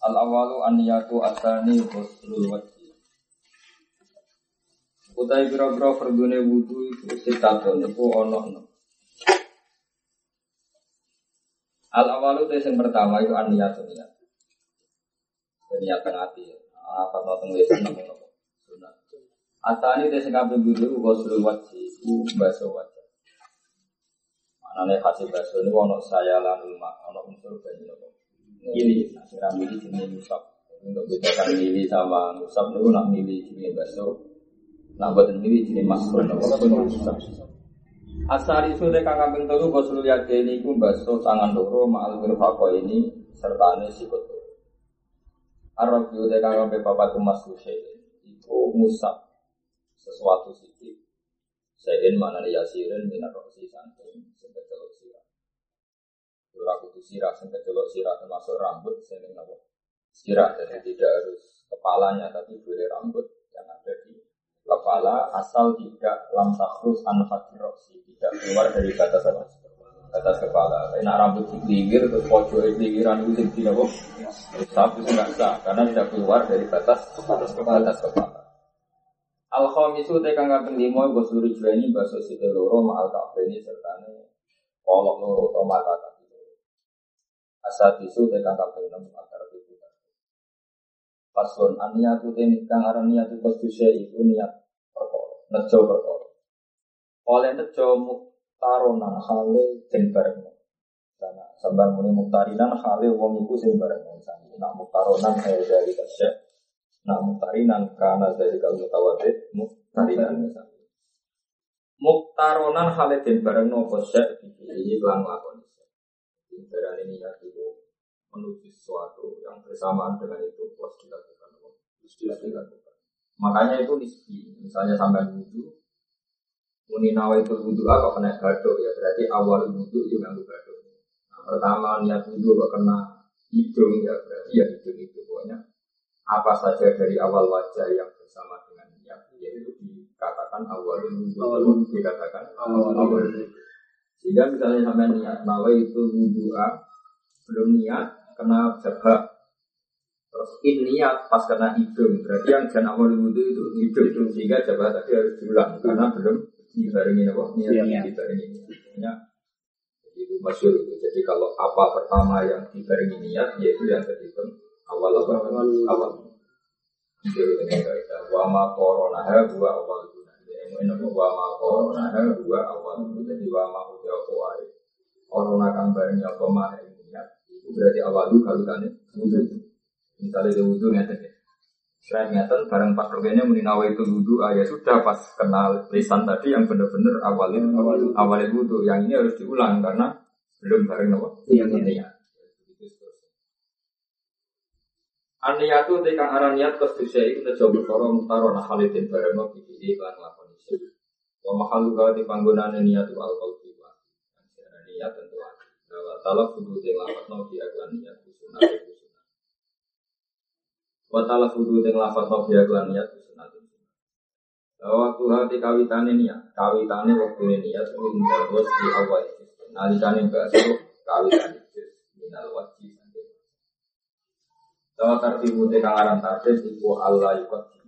Al awalu an niyatu asani ghuslul wajhi. Utai biro-biro fardune wudu iku sitatun iku ono ono. Al awalu itu yang pertama itu an niyatu niyat. Niatkan hati. Apa tau tenglisan namun nopo. Sunat. Asani itu yang kabeh wudu ghuslul wajhi iku baso wajah. Manane hasil baso ini ono saya lanul mak ono unsur banyu nopo milih, nah milih jenis musab. Untuk bedakan milih sama musab itu nak milih jenis bakso. Nak buatan milih jenis masuk nopo musab. Asari sore kang kaping telu gosul yadeni iku bakso tangan loro ma'al wirfaqo ini serta ne sikut. Arab yu te kang kaping papat mas iku musab sesuatu sikit. Sayin mana yasirin minar roksi telur sirah. Ora kudu sirah sing kecelok sirah termasuk rambut sing napa? Sirah jadi tidak harus kepalanya tapi boleh rambut yang ada di kepala asal tidak lam takrus an tidak keluar dari batas apa? Batas kepala. Enak rambut dikliwir terus pojok kliwiran itu sing tidak Tapi tidak sah karena tidak keluar dari batas batas kepala. Batas kepala. Al khamisu te kang kaping 5 go seluruh jilani baso site loro ma al ini serta kolok loro to mata kaki loro. Asal tisu te kang kaping 6 antara itu. Pasun aniyatu te kang aran niyatu kosduse iku niat perkara, nejo perkara. Oleh nejo muktaronan hale den. Karena sambil muni muktarinan hale wong iku sing bareng. Nak muktaronan kaya dari kasih Nah, muktarinan karena dari kalau mutawatir muktarinan misalnya. Muktaronan halidin bareng nopo sek kelang lakon. Barang ini ya itu menuju sesuatu yang bersamaan dengan itu plus dilakukan. Plus dilakukan. Makanya itu nisbi. Misalnya sampai wudhu, muni nawa itu wudhu apa kena baduk ya berarti awal wudhu itu yang baduk. Nah, pertama niat wudhu kok kena hidung ya berarti ya hidung itu pokoknya apa saja dari awal wajah yang bersama dengan niat yaitu dikatakan awal wudhu dikatakan awal wudhu sehingga misalnya sampai niat nawa itu wudhu'a belum niat kena jabah. Terus in niat pas kena hidung. Berarti yang jangan awal wudhu itu hidung. Sehingga jabah tadi harus diulang. Karena belum dibarengi apa? Niat ya. dibarengi niat. Itu masyur itu. Jadi kalau apa pertama yang dibarengi niat yaitu yang terhitung awal apa? Awal. Awal. Itu dengan kaidah wa ma corona ha dua awal ini wa ma corona ha dua awal jadi wa ma udah apa wae. Corona kang bareng apa mah itu berarti awal itu kalau kan misalnya dia wudhu ngeten ya. Selain ngeten bareng pas rogennya meninawa itu wudhu ah ya sudah pas kenal lisan tadi yang benar-benar awalin awal awalin wudhu. Yang ini harus diulang karena belum bareng apa? Iya ya Aniyatu te kang aran niat kesduse iku nejo perkara mutaro nah halidin bareng no bibili lan lakon. Wa mahalu di panggonane niat itu alkohol tiba. Niat tentu ati. Wa talaf kudu te lafat no bi aklan niat sunat iku sunat. Wa talaf kudu te lafat no bi aklan niat sunat iku Waktu hati kawitane niat, kawitane waktu niat indah was di awal. Nalikane bakso kawitane minal wajib Tawa tartibu te kang aran tartib iku Allah ikut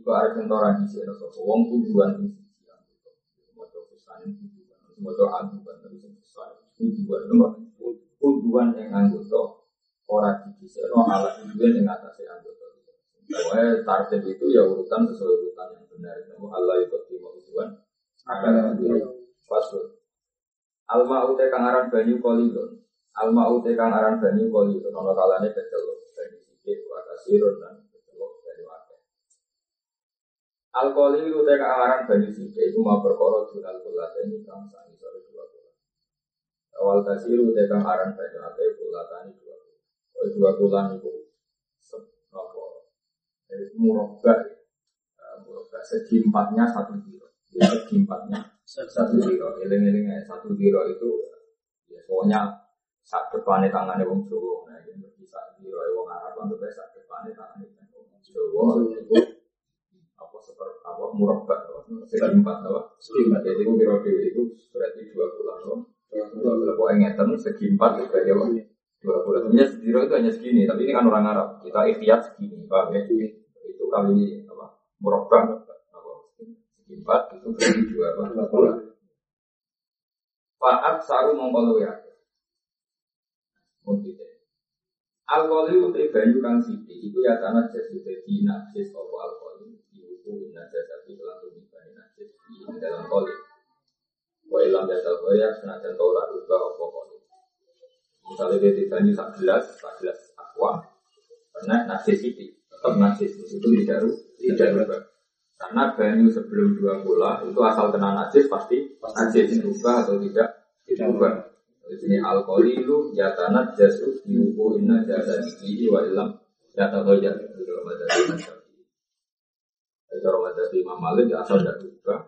Iku arep entoran di sini sapa wong tujuan ing sisi Semoga pesan tujuan, tapi pesan tujuan nomor tujuan yang anggota orang di sini ala tujuan yang atas anggota. Pokoknya tartib itu ya urutan sesuai urutan yang benar. Namun Allah ikut tujuan agar pasut. Alma ute kang aran banyu kolilon. Alma ute kang aran banyu kolilon. Ono kalane kecelok sedikit wa kasirun dan. Alkohol itu teka aran banyu sike itu mau berkorot dunal kulat ini kang sani sore dua kulat. Awal kasiru teka aran banyu akeh kulat ini dua kulat. Oh dua kulat itu Jadi murabba, murabba segi empatnya satu kilo. Ya, segi empatnya satu kilo. Eling-eling satu kilo itu ya soalnya saat depannya tangannya wong Jawa. Nah, ini bisa kilo wong Arab untuk saat depannya tangannya wong Jawa. Itu apa seperti apa murabba, segi empat apa? Segi empat. Jadi itu kilo itu berarti dua bulan. Dua bulan. Pokoknya ngeten segi empat itu berarti apa? Dua bulan. Sebenarnya zero itu hanya segini, tapi ini kan orang Arab. Kita ikhtiar segini, paham ya? Itu kali ini apa? Murabba empat itu berarti dua apa? Faat saru mongkolu ya. Mungkin Alkoholi utai banyu kang siti, itu ya tanah jadi jadi najis opo alkoholi. Telah tuh bani najis di dalam koli. Wa ilam jasa ya senajan tora ubah opo koli. Misalnya dia di banyu sak gelas, sak gelas aqua, karena najis siti, tetap najis itu tidak tidak berubah. Karena banyu sebelum dua bola itu asal kena najis pasti najis berubah atau tidak berubah. Di sini alkohol itu tanah jasu diubu inna jasa di wa ilam toja itu dalam madhabi Jadi Imam Malik asal tidak berubah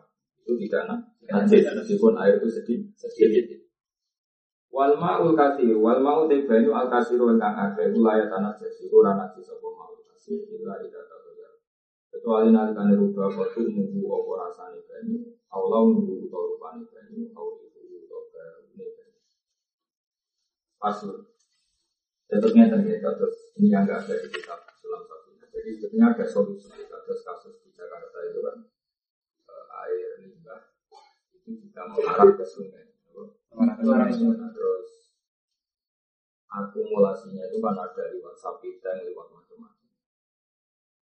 itu tidak najis meskipun air itu sedikit sedikit. Wal ma'ul kasir, wal ma'u te banyu al kasiru ingkang akeh iku layak tanah jasi ora najis apa ma'ul kasir illa ida kecuali nalikane rubah kotu nunggu apa rasane banyu Allah nunggu utawa rupane banyu Allah nunggu utawa banyu Pasur Tentunya ternyata terus ini yang enggak ada di kitab sulam satunya. Jadi sebetulnya ada solusi kasus kasus di Jakarta itu kan uh, air limbah itu juga mengarah ke sungai. Mengarah ke sungai. Terus akumulasinya itu kan ada lewat sapi dan lewat macam-macam.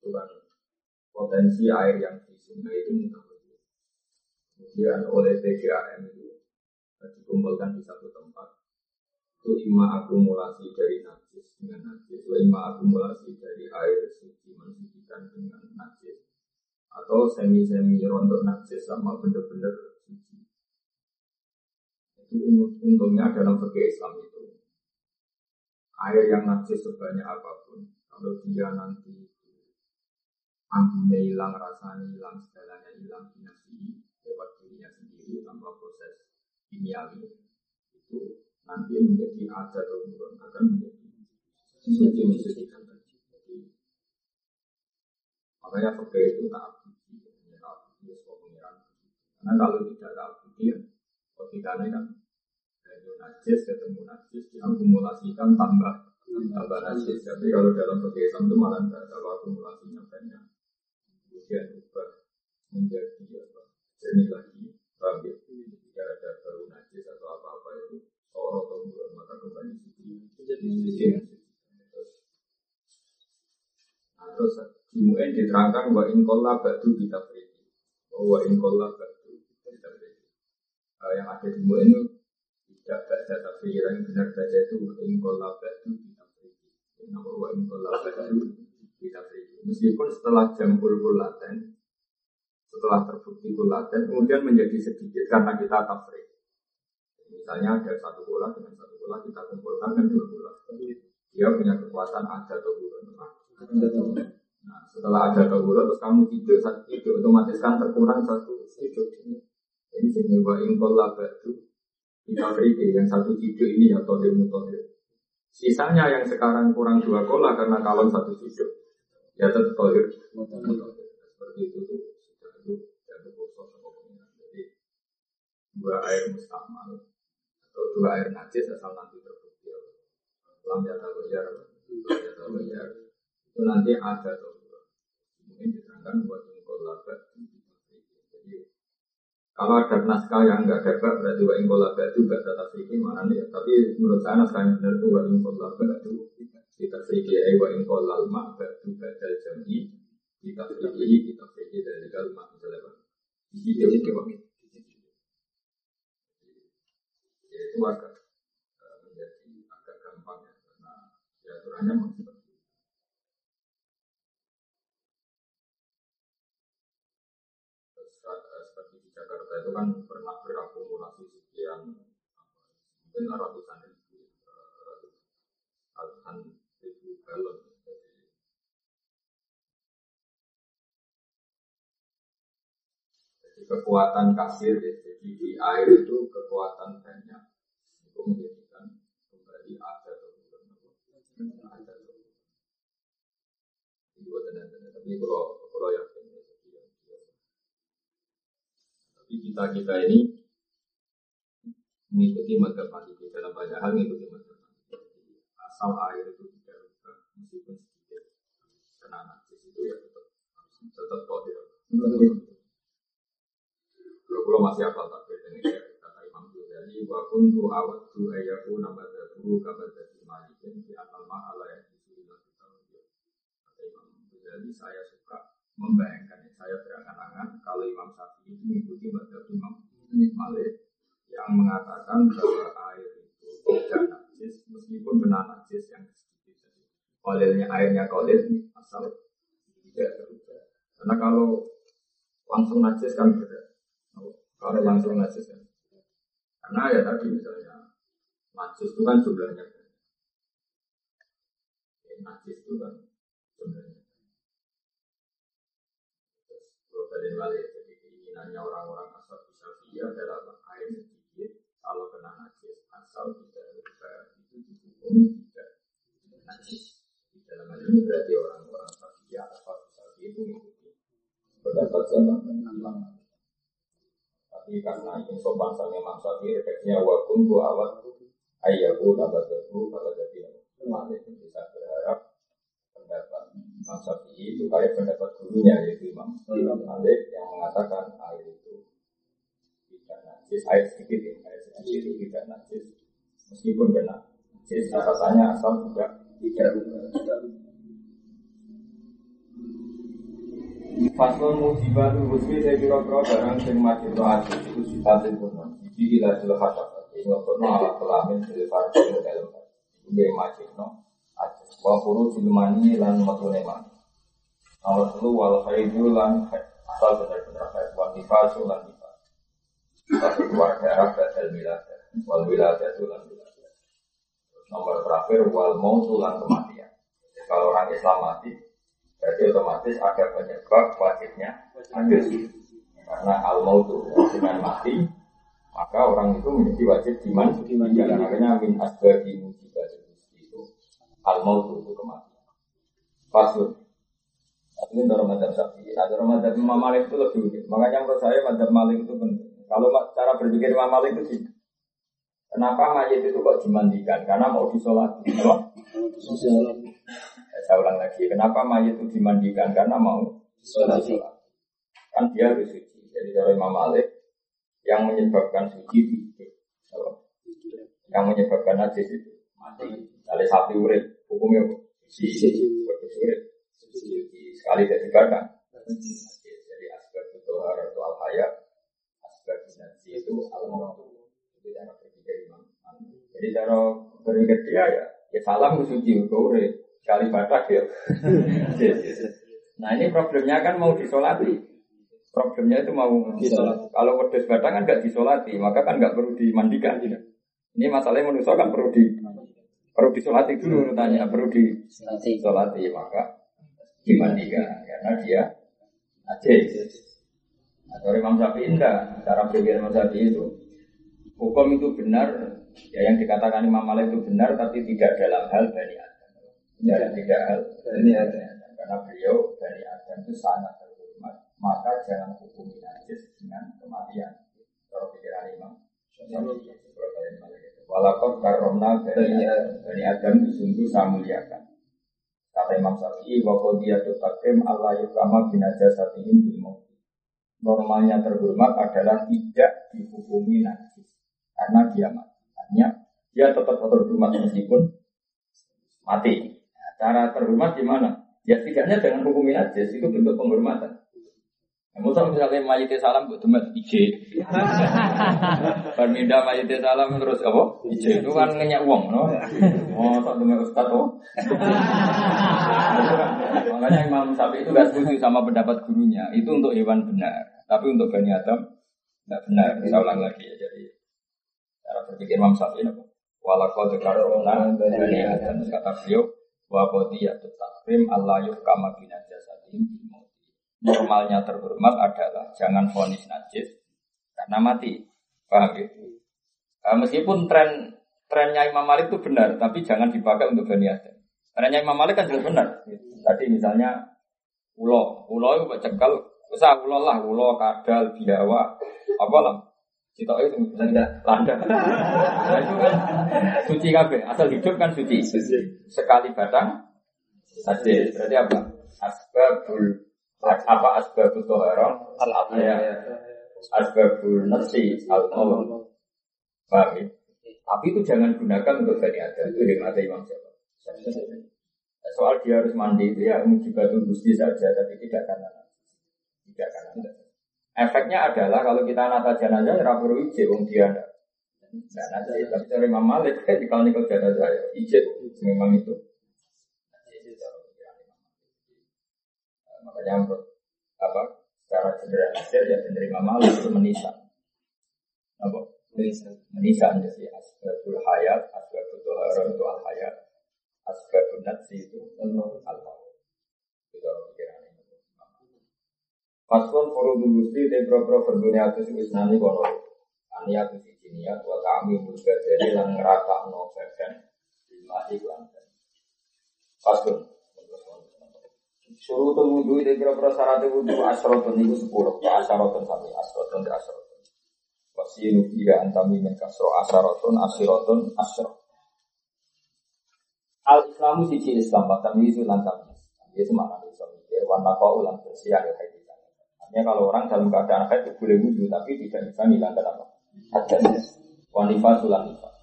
Itu kan potensi air yang di sungai itu mudah Kemudian oleh PGAM itu dikumpulkan di satu tempat. Itu ima akumulasi dari najis dengan najis, atau ima akumulasi dari air suci mensucikan dengan najis, atau semi-semi rontok najis sama benar-benar suci. Itu untungnya dalam fikih Islam itu. Air yang najis sebanyak apa pun, kalau dia nanti Ambilnya hilang, rasanya hilang, segalanya hilang, dinasti lewat dirinya sendiri tanpa proses kimiawi itu nanti menjadi ada atau turun akan menjadi suci mensucikan makanya fakir itu tak karena kalau tidak tak abdi ya ketikanya kan dari najis ketemu najis diakumulasikan tambah tambah najis. Tapi kalau dalam fakir itu malah tidak ada akumulasinya banyak. Kemudian berubah menjadi apa? Jernih lagi paham ya? Jika ada baru najis atau apa-apa itu sorot atau bulan maka kembali suci jadi suci nah, terus di UN diterangkan bahwa inkola batu kita beri bahwa inkola batu uh, yang ada di itu tidak baca tapi yang benar baca itu inkola batu kita beri bahwa inkola batu kita beri Meskipun setelah jam bulbul laten, setelah terbukti laten, kemudian menjadi sedikit karena kita tafsir. Misalnya ada satu bola dengan satu bola kita kumpulkan dan dua bola. Dia punya kekuatan ada atau bulan. Nah, setelah ada bulan, terus kamu tidur satu tidur otomatis kan terkurang satu tidur. Jadi jenis wa ingkol labadu kita beri yang satu tidur ini atau ilmu Sisanya yang sekarang kurang dua kola karena kalau satu tidur ya tetap tohir seperti itu tuh sudah itu jadi dua air mustamal atau dua air najis asal nanti terbukti lam jata goyar lam jata goyar itu nanti ada tuh mungkin diterangkan buat ingkol labat jadi kalau ada naskah yang enggak dapat berarti wa ingkol labat itu enggak tetap fikih mana nih tapi menurut saya naskah yang benar itu wa ingkol labat itu kita fikih aywa in kolal mak batu badal jami kita fikih kita fikih dari kalma misalnya. Apa di situ. Itu itu agak eh, menjadi agak gampang ya karena ya aturannya memang Jakarta itu kan pernah berakumulasi sekian mungkin ratusan ribu eh, ratusan ribu galon jadi jadi kekuatan kasir jadi di air itu kekuatan banyak. Itu menjadikan kembali ada ada itu tapi kalau kalau yang ya, tapi kita kita ini mengikuti mata mati dalam banyak hal mengikuti mata mati. Asal air itu tidak rusak meskipun sedikit kena najis itu ya tetap tetap kotor. Kalau kalau masih apa tak ini kata Imam Ghazali wa kuntu awadu ayaku nabadahu kabadati malikin di atal ma'ala yang disuruh kita Kata Imam Ghazali saya membayangkan saya berangan-angan kalau Imam Syafi'i itu mengikuti madhab Imam Malik yang mengatakan bahwa air itu tidak najis meskipun benar najis yang sedikit kolilnya airnya kolil asal tidak terubah karena kalau langsung najis kan beda kalau langsung najis kan. Karena ya tadi misalnya najis itu kan jumlahnya. Ya, najis itu kan jumlahnya Terus kalau balik. Jadi keinginannya orang-orang asal bisa via adalah air sedikit kalau kena najis asal tidak lupa itu dihukumi tidak najis. Di dalam hal ini berarti orang-orang via asal bisa itu mengikuti. Pendapat zaman dan tapi karena ini sopan sama Imam Syafi'i refleksinya wa pun wa awat ayyahu nabadahu kalau jadi Malik bisa berharap pendapat Imam Syafi'i itu kayak pendapat gurunya yaitu Imam Malik yang mengatakan air itu tidak najis air sedikit ya air sedikit itu tidak najis meskipun kena najis rasanya asal tidak tidak Faslon musibah husni saya kira-kira barang sing mati itu aja itu sifatin kuno. Jadi gila jelas hasap. Ini ngobrol alat kelamin dari farsi dalam Dia mati no. Wa puru silmani lan matune mani. Nomor satu wal khaidu lan asal benar-benar khaid. Wa nifasu lan nifas. Satu keluar darah badal wilayah. Wal wilayah itu lan wilayah. Nomor terakhir wal mautu lan kematian. Kalau orang Islam mati, Berarti otomatis ada penyebab wajibnya adus. Karena al mautu dengan mati, maka orang itu menjadi wajib diman dimanjakan. Makanya min asbabi musibah itu al mautu itu kematian. Pasul. Ini dalam madhab sapi. Nah, madhab Imam Malik itu lebih unik. Makanya menurut saya madhab Malik itu penting. Kalau cara berpikir Imam Malik itu sih. Kenapa mayat itu kok dimandikan? Karena mau disolati. Apa? Saya ulang lagi, kenapa mayat itu dimandikan? Karena mau sholat. Kan dia harus suci. Jadi dari Imam Malik, yang menyebabkan suci itu Yang menyebabkan najis itu mati. Kali sapi urip, hukumnya suci. Bagus urip. Sekali tidak dibakar. Jadi asbab itu harus itu al hayat, asbab najis itu al mautu. Itu cara berpikir Imam. Jadi cara berpikir dia ya, ya salam suci urip sekali batak ya. nah ini problemnya kan mau disolati. Problemnya itu mau disolati. Kalau wedus badak kan nggak disolati, maka kan nggak perlu dimandikan. Ya. Ini masalahnya manusia kan perlu di perlu disolati dulu tanya perlu disolati. maka dimandikan karena dia najis. Nah, dari Imam Syafi'i enggak, cara berpikir Imam Syafi'i itu hukum itu benar, ya yang dikatakan Imam Malik itu benar tapi tidak dalam hal bani Ya, tidak. hal ini ada karena beliau dari Adam itu sangat terhormat maka jangan hukumi najis dengan kematian. Kalau pikiran imam Walaupun karomna dari dari Adam sungguh saya muliakan kata Imam Syafi'i bahwa dia takrim Allah yukama binajasatihim bil normalnya terhormat adalah tidak dihukumi najis karena dia mati hanya dia tetap terhormat meskipun mati Cara terhormat gimana? Ya setidaknya dengan hukum najis itu bentuk penghormatan. Ya, Musa misalnya mayite salam buat teman ije. Perminda mayite salam terus apa? Ije itu kan ngenyak uang, no? Oh, tak teman ustad oh. Makanya Imam Sapi itu gak setuju sama pendapat gurunya. Itu untuk hewan benar, tapi untuk bani Adam tidak benar. Kita ulang lagi ya. Jadi cara berpikir Imam Sapi apa? Walakau dekarona bani Adam kata beliau wa qadiyatu takrim Allah bina jasadim normalnya terhormat adalah jangan vonis najis karena mati. Paham ya? Uh, meskipun tren trennya Imam Malik itu benar, tapi jangan dipakai untuk Bani Adam. Trennya Imam Malik kan juga benar. Tadi misalnya ulo, ulo itu cekal, usah ulo lah, ulo, kadal, biawa, apa lah. Cita itu misalnya landa. Nah, itu kan suci kabe, asal hidup kan suci. Sekali batang, saja. Berarti apa? Asbabul apa asbabul toharon al ya asbabul nafsi al paham ya? tapi itu jangan gunakan untuk bani ada itu yang ada imam siapa soal dia harus mandi itu ya mujibatul gusti saja tapi tidak karena tidak karena efeknya adalah kalau kita nata jenazah ya rapor ije wong dia ada nah tapi dari Imam Malik kalau nikah jenazah ya ije memang itu makanya apa secara generalisir ya menerima malu itu menisa. Apa? Menisa. Menisa jadi asbabul hayat asbabul toharon itu al hayat asbabul natsi itu al maut itu orang pikiran ini. Paslon furu gusti de pro pro berdunia itu sih nani kono. Ania tuh si ya buat kami muda jadi lang ngerata no badan masih lan Paslon Suruh tuh wudhu itu kira-kira syarat wudhu asrotun itu sepuluh. Ya asrotun sami asrotun di asrotun. Wasiru iya antami min kasro asrotun asrotun asrot. Al Islamu siji Islam bahkan itu lantam. Dia semangat Islam. Dia warna kau ulang bersih akhir haid. Artinya kalau orang dalam keadaan haid boleh wudhu tapi tidak bisa menghilangkan apa? Hadas. Wanifah sulan nifas.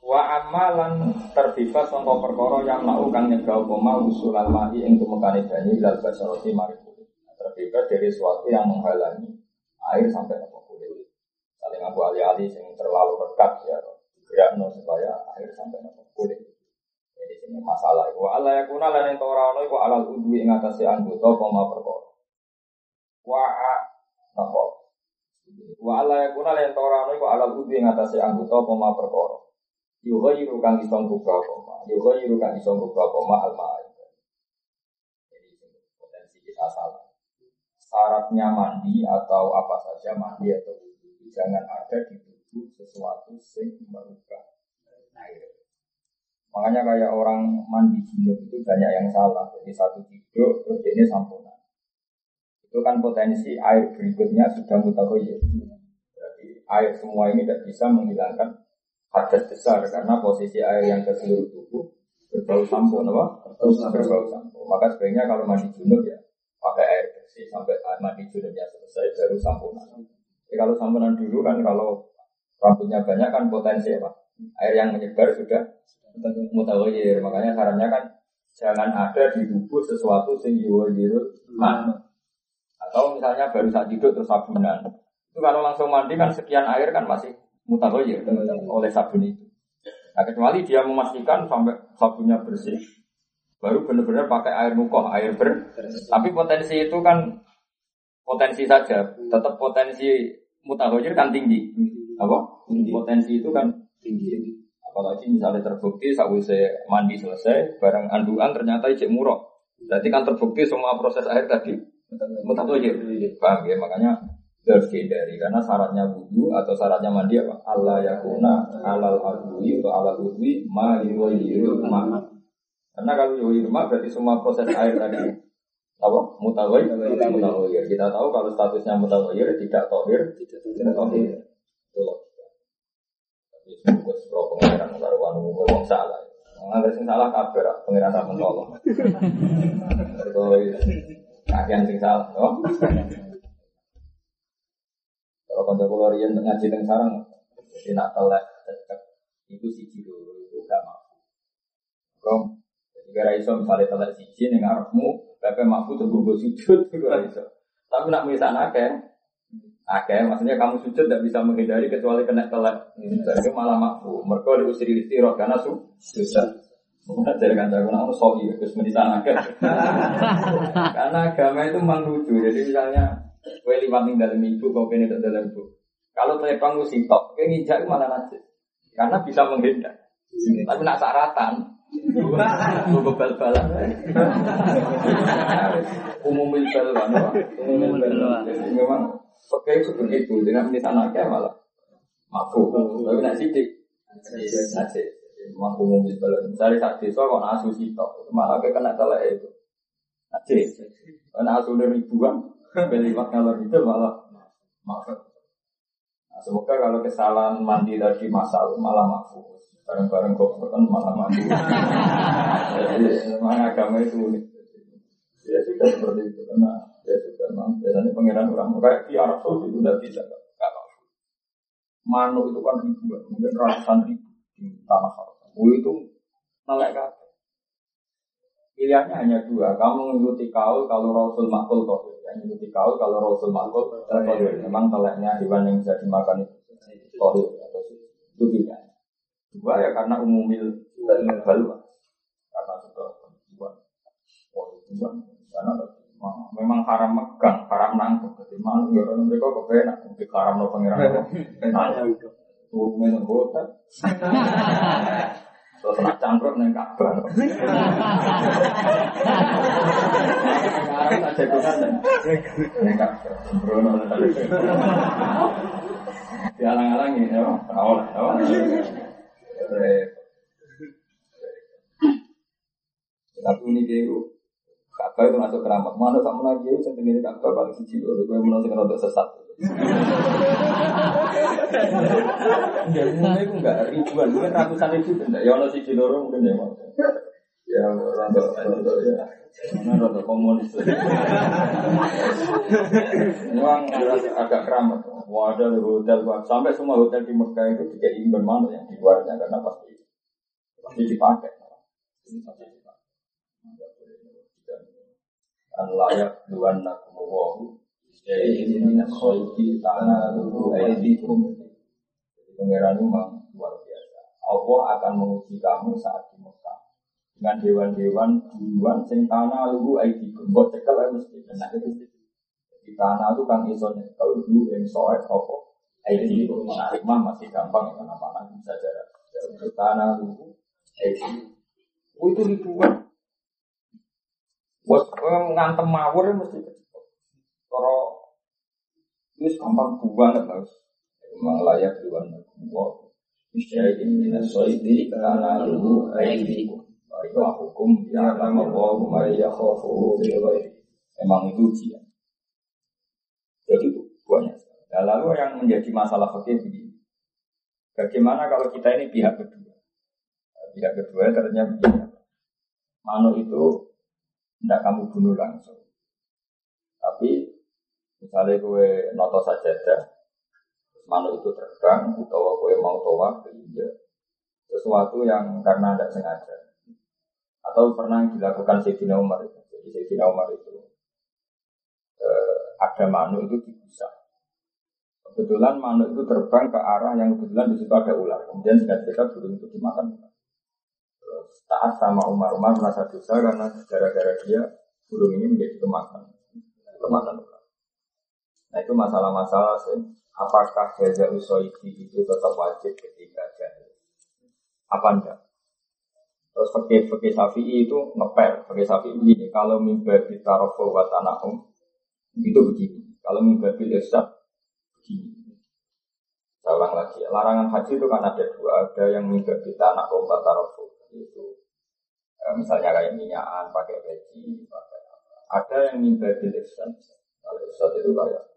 Wa amalan terbebas sangka perkara yang mau kang nyegah koma usulan mahi ing tumekane banyu ilal basarati mari kulit. Terbebas dari sesuatu yang menghalangi air sampai ke kulit. Saling aku alih-alih yang terlalu rekat ya gerakno supaya air sampai ke kulit. Jadi sini masalah iku Allah yakuna lan ento ora ono iku alal udwi ing atase anggota koma perkara. Wa napa Wa Allah yakuna lan ora ono iku alal udwi ing atase anggota koma perkara. Yuga yiru kang iso ngubah koma. Yuga yiru kang iso ngubah koma alma Jadi potensi kita salah. Syaratnya mandi atau apa saja mandi atau wudhu jangan ada di tubuh sesuatu yang merubah air. Makanya kayak orang mandi junub itu banyak yang salah. Jadi satu tidur terus ini sampunan. Itu kan potensi air berikutnya sudah mutakoyir. Jadi air semua ini tidak bisa menghilangkan hadas besar karena posisi air yang ke seluruh tubuh berbau sampo, apa? Berbau sampo. Maka sebaiknya kalau mandi junub ya pakai air bersih sampai mandi junubnya selesai baru samponan. Jadi kalau samponan dulu kan kalau rambutnya banyak kan potensi apa? Air yang menyebar sudah mutawajir. Makanya sarannya kan jangan ada di tubuh sesuatu sing yuwajirul Atau misalnya baru saat tidur terus sabunan. Itu kalau langsung mandi kan sekian air kan masih mutahoyir oleh sabun itu. Nah, kecuali dia memastikan sampai sabunnya bersih, baru benar-benar pakai air mukoh, air ber. Tapi potensi itu kan potensi saja, tetap potensi mutahoyir kan tinggi. Apa? Potensi itu kan tinggi. Apalagi misalnya terbukti saat saya mandi selesai, barang anduan ternyata ijek murok. Berarti kan terbukti semua proses air tadi mutahoyir. Paham ya? Makanya harus dihindari karena syaratnya wudhu atau syaratnya mandi apa? Allah yakuna alal adwi atau alal udwi ma yuwayiru ma. Karena kalau yuwayiru ma berarti semua proses air tadi apa? Mutawai, mutawai. Kita tahu kalau statusnya mutawai tidak tohir, tidak tohir. Itu loh. Tapi semoga sepro pengiran karuan ngomong salah. Nggak sing salah kabar, pengiran tak menolong. Terus kagian sing salah, oh. Kalau kanca kula riyen ngaji teng sarang, jadi nak telek cecek itu siji dulu itu gak mampu. Kom, jadi gara iso misalnya telek siji ning ngarepmu, pepe mampu gue sujud gara iso. Tapi nak misal akeh, akeh maksudnya kamu sujud tidak bisa menghindari kecuali kena telek. Jadi malah mampu. Mereka diusir istirahat karena su susah. Dari kanca kula ono sohi terus menisan akeh. Karena agama itu memang lucu. Jadi misalnya Kue liwat ning dalam ibu, kau kene tak dalam ibu. Kalau telepon gue sitok, kayak ngijak malah najis. Karena bisa menghindar. Tapi nak saratan, Gue bal-balan. Umumil bal kan? Umumil bal. Jadi memang pakai itu begitu. Dengan menit anaknya malah mampu. Tapi nak sidik. Nasib. Memang umumil bal. Misalnya saat desa kok asu sitok. Malah kena telek itu. Nasib. Karena asu ribuan. Beli ngalor itu malah maaf. Nah, semoga kalau kesalahan mandi tadi masal malah mahfuz bareng-bareng kok kan malah mati. Jadi memang agama itu unik. Ya sudah seperti itu karena ya sudah memang biasanya pangeran orang kayak di Arab Saudi itu tidak bisa. Manu itu kan ribuan, mungkin ratusan ribu di tanah. Oh itu kan. Pilihannya hanya dua, kamu mengikuti kaul kalau Rasul makul toh, yang mengikuti kaul kalau Rasul makul toh. Memang teleknya hewan yang bisa dimakan itu toh atau itu pilihan. Dua ya karena umumil balwa. Karena sudah tujuan. Oh. Karena memang haram megang, haram nangkep. Jadi malu ya orang mereka kepenak. Mungkin haram no pengiran. Nanya. Turunnya yang hotel. Terus nak cangkruk neng kabar. Sekarang tak jagungan neng kabar. Sembrono Dialang-alang ini, ya, awal, awal. Tapi ini dia Kakak itu masuk keramat. Mana tak lagi saya tinggal kakak paling siji loh. Gue mau nonton rada sesat. Jadi mulai itu enggak ribuan, mungkin ratusan ribu tidak. Ya ono siji loro mungkin ya mau. Ya rada rada ya. Mana rada komunis. Memang agak keramat. Wadah hotel sampai semua hotel di Mekah itu tidak ingin mana yang di luarnya karena pasti pasti dipakai. Ini pasti dipakai. An layak luan nakumuwahu jadi ini nasoiki tanah dulu aidikum. Jadi pangeran memang luar biasa. Allah akan menguji kamu saat di Mekah. Dengan dewan-dewan duluan sing tanah lugu aidikum. Buat cekel ya mesti kena itu di tanah itu kan iso kalau dulu yang soal apa? ID menarik mah masih gampang ya karena mana bisa jarak. Tanah dulu ID oh, itu ribuan. Buat ngantem mawur mesti kalau itu gampang banget harus memang layak duluan wow Misalnya ini nasoidi karena dulu ID Wa hukum ya lama wa ya khofu Memang itu ujian jadi itu. Nah, lalu yang menjadi masalah fakir begini. Bagaimana kalau kita ini pihak kedua? Nah, pihak kedua ternyata begini. Mano itu tidak kamu bunuh langsung. Tapi misalnya gue noto saja mano itu terbang, atau gue mau tawaf India. Sesuatu yang karena tidak sengaja. Atau pernah dilakukan Sayyidina Umar. Jadi Sayyidina Umar itu ada manuk itu dibusa. Kebetulan manuk itu terbang ke arah yang kebetulan di situ ada ular. Kemudian singkat burung itu dimakan taat sama Umar Umar merasa dosa karena gara-gara dia burung ini menjadi kemakan kemakan. Nah itu masalah-masalah. Apakah jaza usoidi itu tetap wajib ketika jahil? Apa enggak? Terus pakai pakai sapi itu ngepel, pakai sapi begini. Kalau mimpi ditarofu wa tanahum, itu begini. Kalau mimbabil irsyad begini. Saya lagi. Larangan haji itu kan ada dua. Ada yang mimbabil tanah obat tarofu. Itu eh, misalnya kayak minyakan, pakai peci, pakai apa. Ada yang mimbabil irsyad. Kalau irsyad itu kayak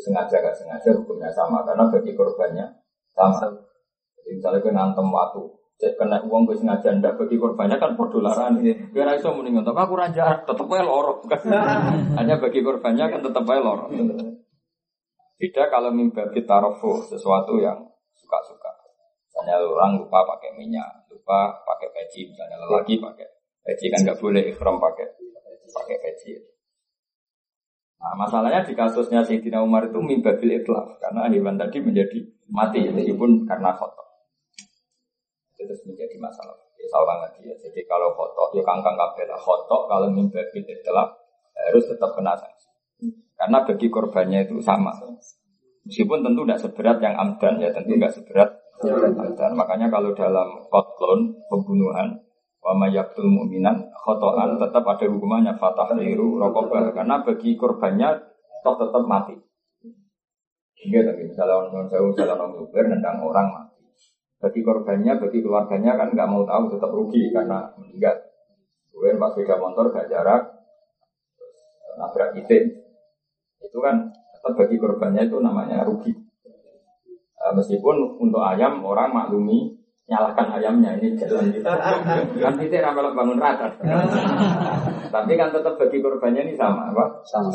sengaja gak sengaja hukumnya sama. Karena bagi korbannya sama. Jadi misalnya ke ngantem waktu Cek kena uang gue sengaja ndak bagi korbannya kan podo larang. Biar iso mending tapi aku raja tetep aja lorok. Hanya bagi korbannya kan tetep aja lorok. Beda kalau mimpi tarofu sesuatu yang suka-suka. Misalnya orang lupa pakai minyak, lupa pakai peci, misalnya lelaki pakai peci kan nggak boleh ikhram pakai pakai peci. Nah, masalahnya di kasusnya Sayyidina Umar itu mimbabil itlaf karena hewan tadi menjadi mati meskipun karena foto terus menjadi masalah. Ya seorang lagi ya. Jadi kalau foto ya kangkang kabel foto kalau mimpi itulah harus tetap kena sanksi. Karena bagi korbannya itu sama. Meskipun tentu tidak seberat yang amdan ya tentu tidak seberat Dan makanya kalau dalam kotlon pembunuhan wa yaktul mu'minan khotoan tetap ada hukumannya fatah liru rokobah karena bagi korbannya toh tetap mati. Iya tapi misalnya orang jauh misalnya orang nuklir nendang orang mati. Bagi korbannya, bagi keluarganya kan nggak mau tahu tetap rugi karena meninggal. Kemudian pas beda motor gak jarak, nabrak itin. Itu kan tetap bagi korbannya itu namanya rugi. Uh, meskipun untuk ayam orang maklumi nyalakan ayamnya ini jalan gitu. kan itu ramal bangun rata. Tapi kan tetap bagi korbannya ini sama, apa? Sama.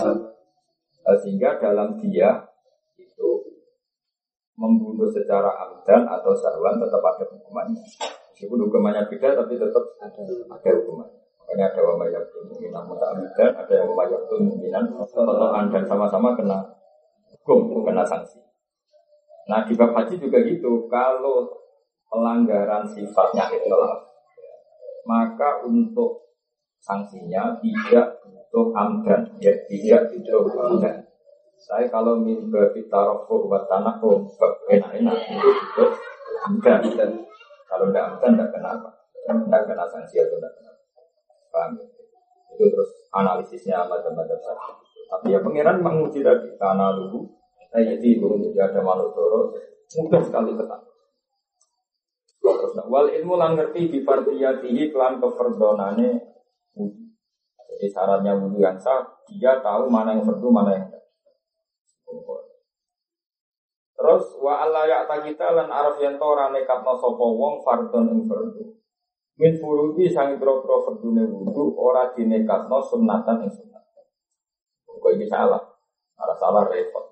Uh, sehingga dalam dia itu membunuh secara amdan atau sarwan tetap ada hukumannya. Meskipun hukumannya beda tapi tetap ada, ada hukumannya. Makanya ada wa mayyatun mu'minan muta'amidan, ada yang mayyatun mu'minan totohan dan sama-sama kena hukum, kena sanksi. Nah di bab haji juga gitu, kalau pelanggaran sifatnya ikhlas, maka untuk sanksinya tidak butuh amdan, ya tidak butuh amdan. Saya kalau mimpi tarofu buat tanah enak-enak itu butuh amdan. Kalau tidak amdan tidak kenapa, tidak kena sanksi atau tidak kena. Paham ya? Itu terus analisisnya macam-macam saja. Tapi ya pangeran menguji tadi tanah dulu. Nah, jadi itu tidak ada makhluk mudah sekali ketang. Terus wal ilmu lang ngerti di partiyatihi kelan keferdonane wudhu. Jadi syaratnya wudhu yang sah, dia tahu mana yang fardu, mana yang tidak. Terus wa Allah ya kita lan araf yang tora sopo wong fardon ing fardu. Min furudi sang pro-pro fardune wudu ora dinekatno sunnatan ing sunnat. Kok ini salah? Salah repot.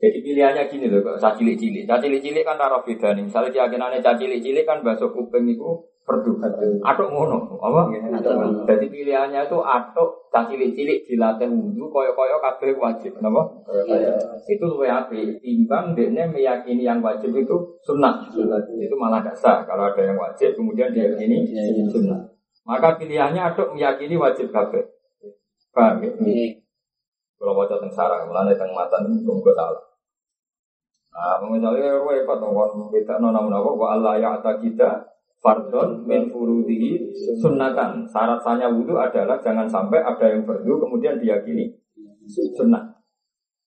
Jadi pilihannya gini loh, kok saya cilik-cilik. Saya cilik-cilik kan taruh beda nih. Misalnya keyakinannya saya cilik-cilik kan bakso kuping itu perdu. Atuk ngono, apa? Jadi pilihannya itu atuk saya cilik-cilik dilatih wudhu, koyo-koyo kabeh wajib, kenapa? Itu lebih api. Timbang dia meyakini yang wajib itu sunnah. Itu malah dasar. Kalau ada yang wajib, kemudian dia ini sunnah. Maka pilihannya atuk meyakini wajib kabeh. Paham ya? Kalau baca tentang sarang, mulai tentang mata itu salah. Nah, misalnya repot nongkon kita nona menawa wa Allah ya kita fardon min furudihi sunnatan. Syarat sahnya wudhu adalah jangan sampai ada yang fardu kemudian diyakini sunnah.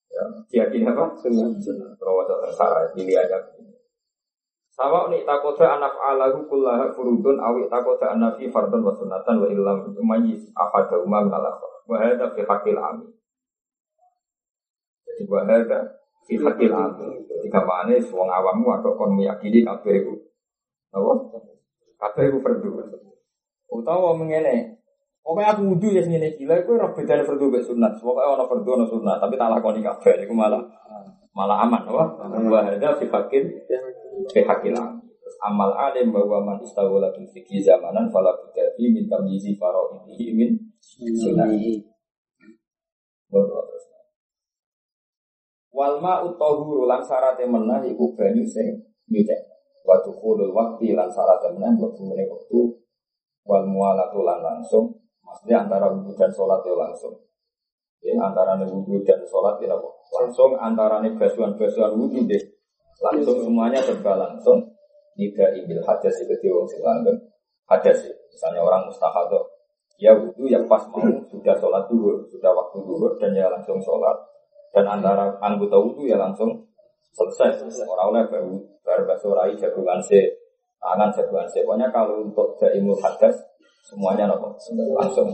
Ya, diyakini apa? Sunnah. Kalau ada salah pilih aja. Sawa ni takoda anak alahu kullaha furudun awi takoda anafi fardon wa sunnatan wa illam umayyiz ahadahuma min al-akhar. Wa hadha fi haqqil amin. Jadi wa hadha fi hakil amu. Jadi gamane wong awam atau kon meyakini kabeh iku. Apa? Kabeh iku fardu. Utawa mengene. Pokoknya aku wudu ya ngene iki. Lha iku ora bedane fardu mek sunat. Pokoke ana fardu ana sunat, tapi tak lakoni kabeh iku malah malah aman, wah. Wa hadza fi hakil fi hakil. Amal alim bahwa man istawala fil fikih zamanan fala fi min tamyizi fara'idihi min sunnah. Walma utohuru lan syaratnya menah iku banyu sing nyucek. Waktu kulul waktu lan syaratnya menah waktu meneh waktu wal mualatu lan langsung. Maksudnya antara wudhu dan sholat ya langsung. Ya, antara wudhu dan sholat ya langsung. Antara basuhan-basuhan wudhu deh. Langsung semuanya serba langsung. Tidak ibil hadas itu wong sing langgeng. Hadas misalnya orang mustahadoh. Ya wudhu yang pas mau sudah sholat dulu, sudah waktu dulu dan ya langsung sholat dan antara anggota wudhu ya langsung selesai. Orang oleh baru baru basurai jagungan se, tangan jagungan se. Pokoknya kalau untuk jaimul hadas semuanya nopo langsung.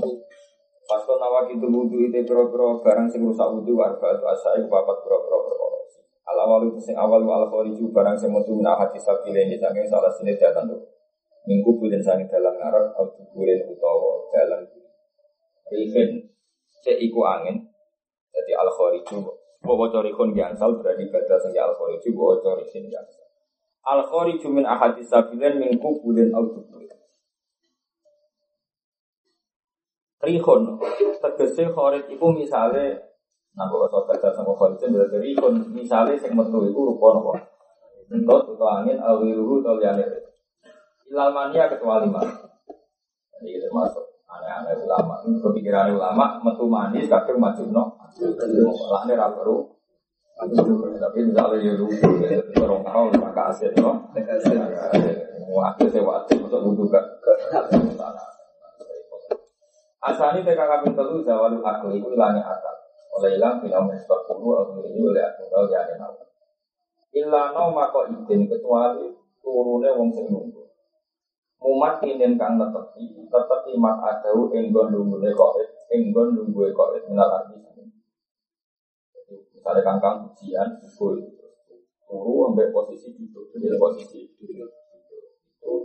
Pas nawa itu wudhu itu pro-pro barang sing rusak wudhu warga itu asai bapak pro-pro pro Al awal itu sing awal al khariju barang sing metu min hati sabile ini saking salah sini datang tuh. Minggu bulan sangi dalam ngarep atau bulan utawa dalam Rifin, cek angin, jadi al khariju bahwa corikun gansal berarti baca sehingga al khariju bahwa corikin gansal. Al khariju min ahadis sabilan min kubulin al kubulin. Rihon, tegese kharid itu misalnya Nah, kalau soal baca kharid itu berarti rihon misalnya yang metu itu rupa nopo. Entut atau angin awiruhu atau liane. Ilal mania kecuali mana. Jadi itu masuk aneh-aneh ulama. Kepikiran ulama metu manis kadang maju no. Lah ini raperu Tapi misalnya ya lucu, ya orang maka aset loh. Wah, saya waktu untuk wudhu gak Asani TK kami telu zawalu akal itu hilangnya akal. Oleh hilang final sebab puluh atau ini oleh akal tahu ya ada nama. Ilano mako izin kecuali turune wong sing nunggu. Mumat inen kang netepi, tetepi mak adau enggon nunggune kok, enggon nunggu kok minal arti. Misalnya kangkang ujian, bukul, turu sampai posisi duduk, jadi posisi itu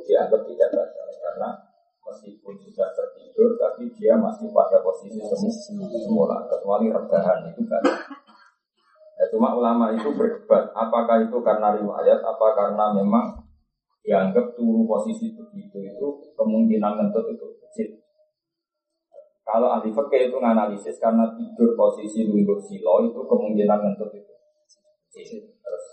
dianggap tidak masalah karena meskipun sudah tertidur tapi dia masih pada posisi semula kecuali rebahan itu kan ya, cuma ulama itu berdebat apakah itu karena riwayat apa karena memang dianggap turu posisi begitu itu kemungkinan ngentut itu kecil kalau ahli fakir itu menganalisis karena tidur posisi lungguh silo itu kemungkinan ngentut itu kecil terus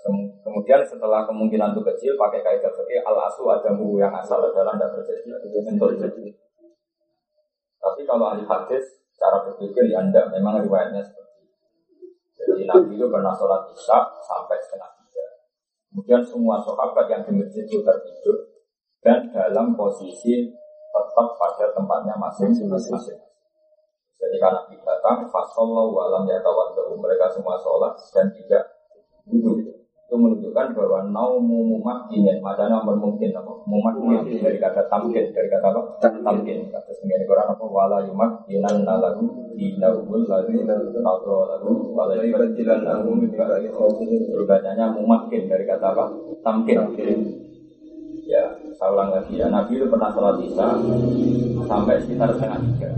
kemudian setelah kemungkinan itu kecil pakai kaidah seperti al asu ada yang asal adalah tidak terjadi ngentut tapi kalau ahli hadis, cara berpikir ya anda memang riwayatnya seperti itu. Jadi Nabi itu pernah sholat isya sampai setengah. Kemudian semua sahabat yang di masjid itu tertidur dan dalam posisi tetap pada tempatnya masing-masing. Jadi karena Nabi datang, fasallahu alam ya mereka semua sholat dan tidak duduk itu menunjukkan bahwa naumu mumakinin macamnya mungkin apa? Mumakinin dari kata tamkin. Dari kata apa? Tamkin. Kata sendiri Quran apa? Wala yumakinan nalagu di naubul lalu atau lalu wala yumakinan nalagu berbacanya mumakin dari kata apa? Tamkin. Ya saya ulang lagi ya. Nabi itu pernah sholat isya sampai sekitar setengah tiga.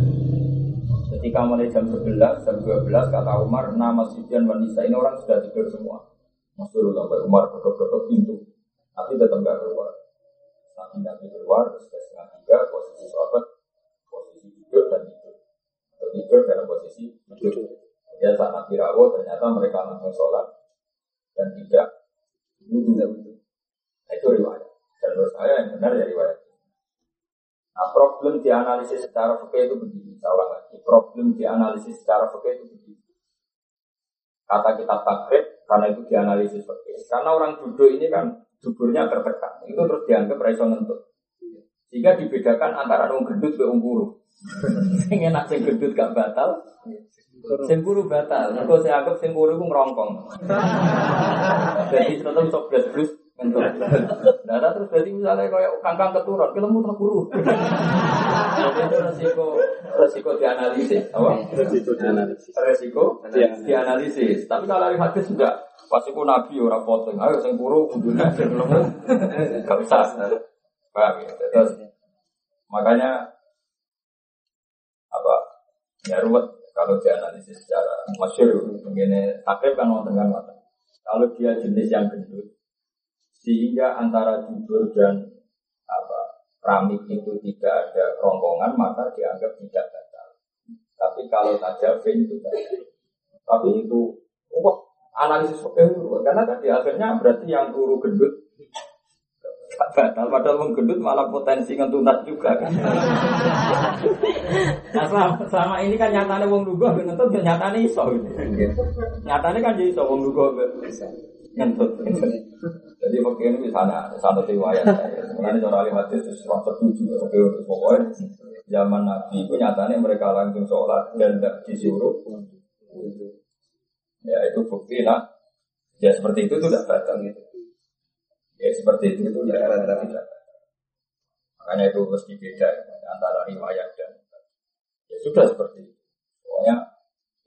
Ketika mulai jam 11, jam 12 kata Umar nama Sufyan wanita ini orang sudah tidur semua Masyur sampai Umar ketok-ketok pintu, tapi tetap nggak keluar. Nanti Nabi keluar, sudah setengah tiga, posisi sahabat, posisi duduk dan tidur. Atau tidur dalam posisi duduk. Ya saat Nabi rawuh, ternyata mereka langsung sholat dan tidak wudhu. Nah, itu riwayat. Dan menurut saya yang benar ya riwayat. Nah, problem dianalisis secara fikih itu begini. Saya ulang lagi. Problem dianalisis secara fikih itu begini. Kata kitab takrib, karena itu dianalisis seperti ini. Karena orang duduk ini kan duburnya tertekan, itu terus dianggap raiso ngentut. Sehingga dibedakan antara orang gendut ke ungkuru. sing enak sing gendut gak batal, sing batal. Mergo saya anggap sing ku ngerongkong. Jadi tetap sok blus. Nah, terus jadi misalnya kayak kangkang keturun, kelemu tak kuru. Jadi itu resiko resiko dianalisis, apa? Resiko dianalisis. Resiko dianalisis. Tapi kalau dari hadis enggak, pasti ku nabi ora potong. Ayo sing kuru kudune sing. Enggak usah. Paham ya? Terus makanya apa? Ya ruwet kalau dianalisis secara masyur begini takrib kan wonten kan Kalau dia jenis yang gendut, sehingga antara tidur dan apa keramik itu tidak ada rongkongan maka dianggap tidak batal. Tapi kalau saja fin itu batal. Tapi itu wah analisis oke karena tadi akhirnya berarti yang turu gendut batal padahal wong gendut malah potensi ngentunat juga kan. nah selama, selama ini kan nyatanya wong lugu ngentut nyatanya iso gitu. Nyatanya kan jadi iso wong lugu ngentut. Jadi pakai ini misalnya satu riwayat. Sebenarnya cara hadis itu serasa setuju. Pokoknya zaman Nabi itu nyatanya mereka langsung sholat dan tidak disuruh. Ya itu bukti lah. Ya seperti itu tidak batal gitu. Ya seperti itu itu tidak tidak. Makanya itu harus dibeda antara riwayat dan ya sudah seperti itu. Pokoknya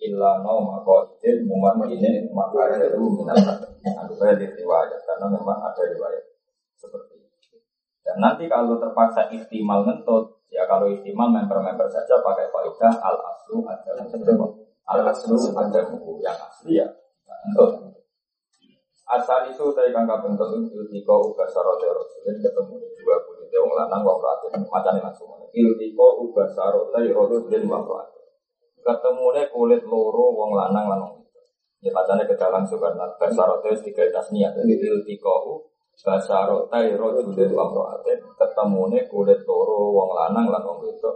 illa no mako itu mumat ini maka itu minat di riwayat karena memang ada riwayat seperti itu. Dan nanti kalau terpaksa istimal ngentut, ya kalau istimal member-member saja pakai kaidah al aslu ada al aslu ada yang asli ya ngentut. Asal itu saya kan bentuk itu tiko ubah sarote jadi ketemu di dua puluh wong lanang wong macam macamnya langsung. Iltiko ubah sarote rasul dan wong ketemu deh kulit loro wong lanang lanang. Ya bacanya ke dalam sukarnat basarote tiga tasniah jadi iltiko basarote rojulil wamroatin ketemu deh kulit loro wong lanang lanang itu.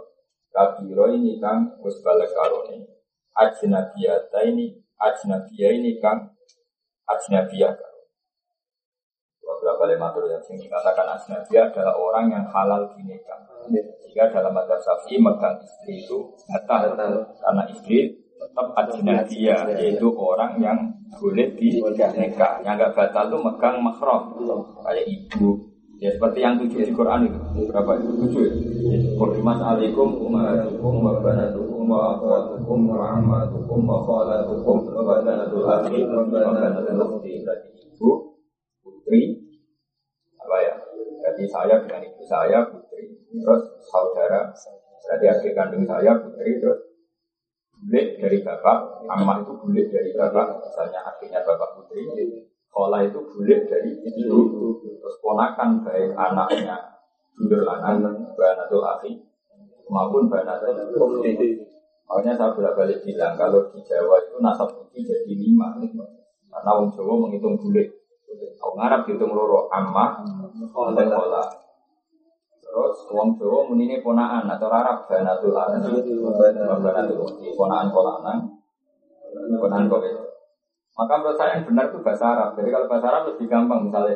Kabiro ini kang wis balik karone ajnabiyata ini ajnabiyah ini kang. Ajnabiyah. Beberapa lematur yang sing dikatakan ajnabiyah adalah orang yang halal dinikah. Jika dalam madzhab syafi'i megang istri itu batal karena istri tetap ajnabiyah yaitu orang yang boleh dinikah. Yang nggak batal itu megang mahram. Kayak ibu, Ya seperti yang tujuh di Quran itu. Berapa? Itu tujuh ya. Qur'imat alaikum ummatukum wa banatukum wa akhwatukum wa ammatukum wa khalatukum wa banatul akhi wa banatul ukhti berarti ibu putri apa ya? Berarti saya dengan ibu saya putri terus saudara. Berarti adik kandung saya putri terus bulik dari bapak amma itu bulik dari bapak misalnya akhirnya bapak putri Kola itu bulik dari ibu, terus ponakan baik anaknya dulur lanang, banatul akhi, maupun banatul ummi. Makanya saya bolak balik bilang kalau di Jawa itu nasab putih jadi lima, karena orang Jawa menghitung bulik. Orang Arab hitung loro amma, kola. Terus wong Jawa munine ponaan atau Arab banatul akhi, banatul ponaan kolanang, ponaan kolanang. Maka menurut saya yang benar itu bahasa Arab. Jadi kalau bahasa Arab lebih gampang misalnya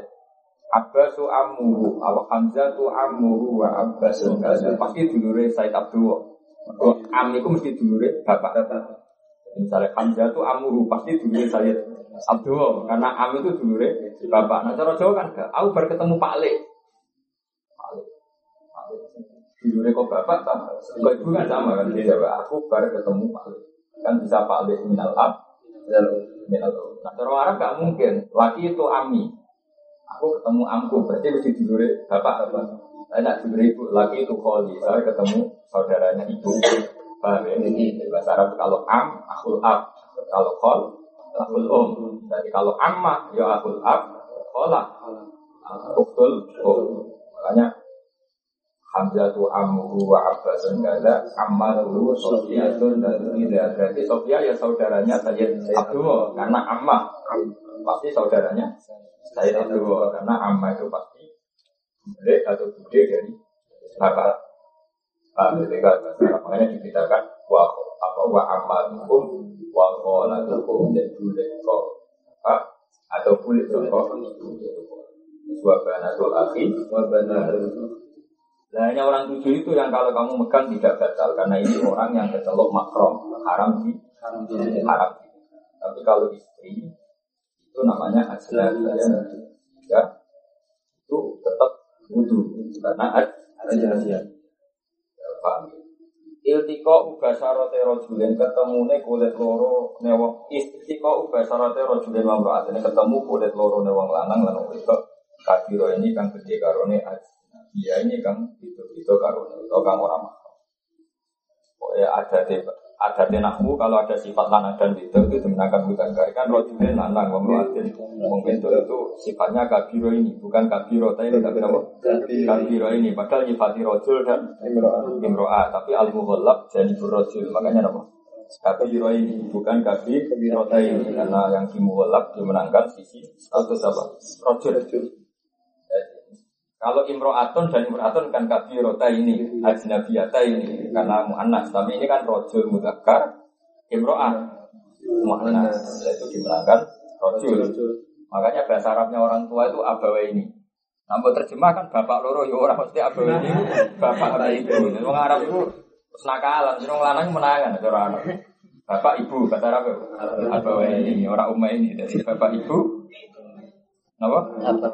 Abbasu ammuhu aw Hamzatu ammuhu wa Abbasu pasti dulure Said Abdul. Am itu mesti dulure bapak. Misalnya Hamzatu ammuhu pasti dulure Said Abdul karena am itu dulure bapak. Nah cara Jawa kan aku baru ketemu Pak Le. Dulure kok bapak tak? Kok ibu kan sama kan dia aku baru ketemu Pak Le. Kan bisa Pak Le minal ab Nah, orang Arab gak mungkin. Laki itu ami. Aku ketemu amku, berarti mesti dulure bapak apa? Saya nak dulure ibu, laki itu kholi. Saya ketemu saudaranya ibu. Paham ya? Ini bahasa Arab kalau am, akul ab. Kalau khol, akul om. Jadi kalau amma, ya akul ab, khola. Uktul. Makanya Hamzah tu amru wa abbasun kaza ammaru Sofiatun dan tidak berarti Sofia ya saudaranya Sayyid Abdul karena amma. Pasti saudaranya Sayyid Abdul karena amma itu pasti bude atau bude dari bapak. Pak ketika makanya dibedakan wa apa wa ammatukum wa qolatukum dan bude kok atau bude kok. Wa banatul akhi wa banatul Nah, hanya orang tujuh itu yang kalau kamu megang tidak batal karena ini orang yang kecelok makrom haram di haram di haram. Tapi kalau istri itu namanya ajlan ya itu tetap wudhu karena ajlan ya. Paham? Iltiko ubasarote rojulen ketemune kulit loro newong Iltiko ubasarote rojulen mamroat ini ketemu kulit loro newong lanang lanang wedok kadiro ini kan gede karone ajlan dia ini kan itu itu karun itu kan orang Pokoknya ada di ada di nahmu kalau ada sifat lanang dan itu itu dimenangkan bukan kan rojulin lanang membuatin mungkin itu itu sifatnya kabiro ini bukan kabiro tapi tapi apa kabiro. Ini padahal nyifati rojul dan imroa tapi al muhallab jadi rojul. Makanya apa? Kabiro ini bukan kabiro ini karena yang dimuhallab dimenangkan sisi status apa? Rojul kalau imro'atun dan imro'atun kan kabirota ini, ajnabiyata ini, karena mu'annas. Tapi ini kan rojul mudakar, imro'at, mu'annas. Itu dimenangkan rojul. Makanya bahasa Arabnya orang tua itu abawa ini. Namun terjemah kan bapak loro ya orang mesti abawa ini, bapak atau ibu. Orang Arab itu senakalan, orang lanang menangan, orang Arab. Bapak ibu, bahasa Arab abawa ini, orang umma ini. Jadi bapak ibu, apa?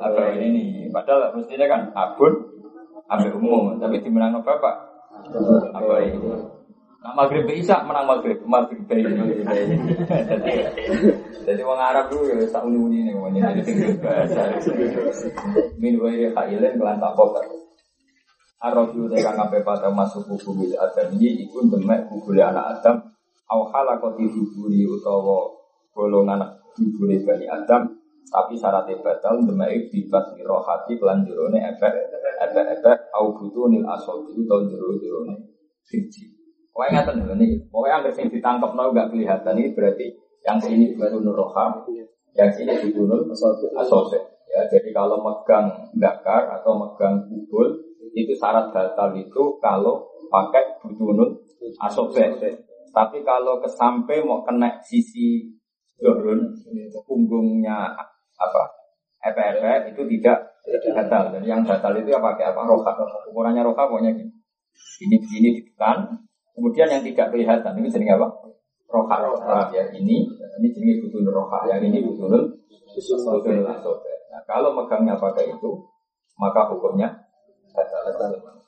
Apa ini? Padahal mestinya kan abun, ambil umum, tapi dimenang bapak. Apa ini? Nah, maghrib bisa menang maghrib, maghrib ini. Jadi, jadi orang Arab dulu ya tak uni uni nih, uni jadi tinggal bahasa. Min wae kailen kelan takok. Arab itu kang ngape pada masuk buku bil adam ini ikut demek buku anak Adam. Au halakoti huburi utawa golongan huburi bani Adam tapi syaratnya batal demai bibas rohati kelan jerone efek efek efek. Au butuh nil asal itu tahun jero jerone siji. Pokoknya ngatain dulu nih, pokoknya yang sing ditangkap nol gak kelihatan ini berarti yang sini baru roha, yang sini butuh nul asal Ya, jadi kalau megang dakar atau megang kubul itu syarat batal itu kalau pakai butuh nul asal Tapi kalau kesampe mau kena sisi Zohrun punggungnya apa EPRP itu tidak batal. Dan yang batal itu ya pakai apa? Roka. Ukurannya roka pokoknya gini. Ini ini ditekan. Kemudian yang tidak kelihatan ini jenis apa? Roka. Roka ya ini ini jenis butuh roka. Yang ini butuh butuh Nah kalau megangnya pakai itu maka hukumnya batal.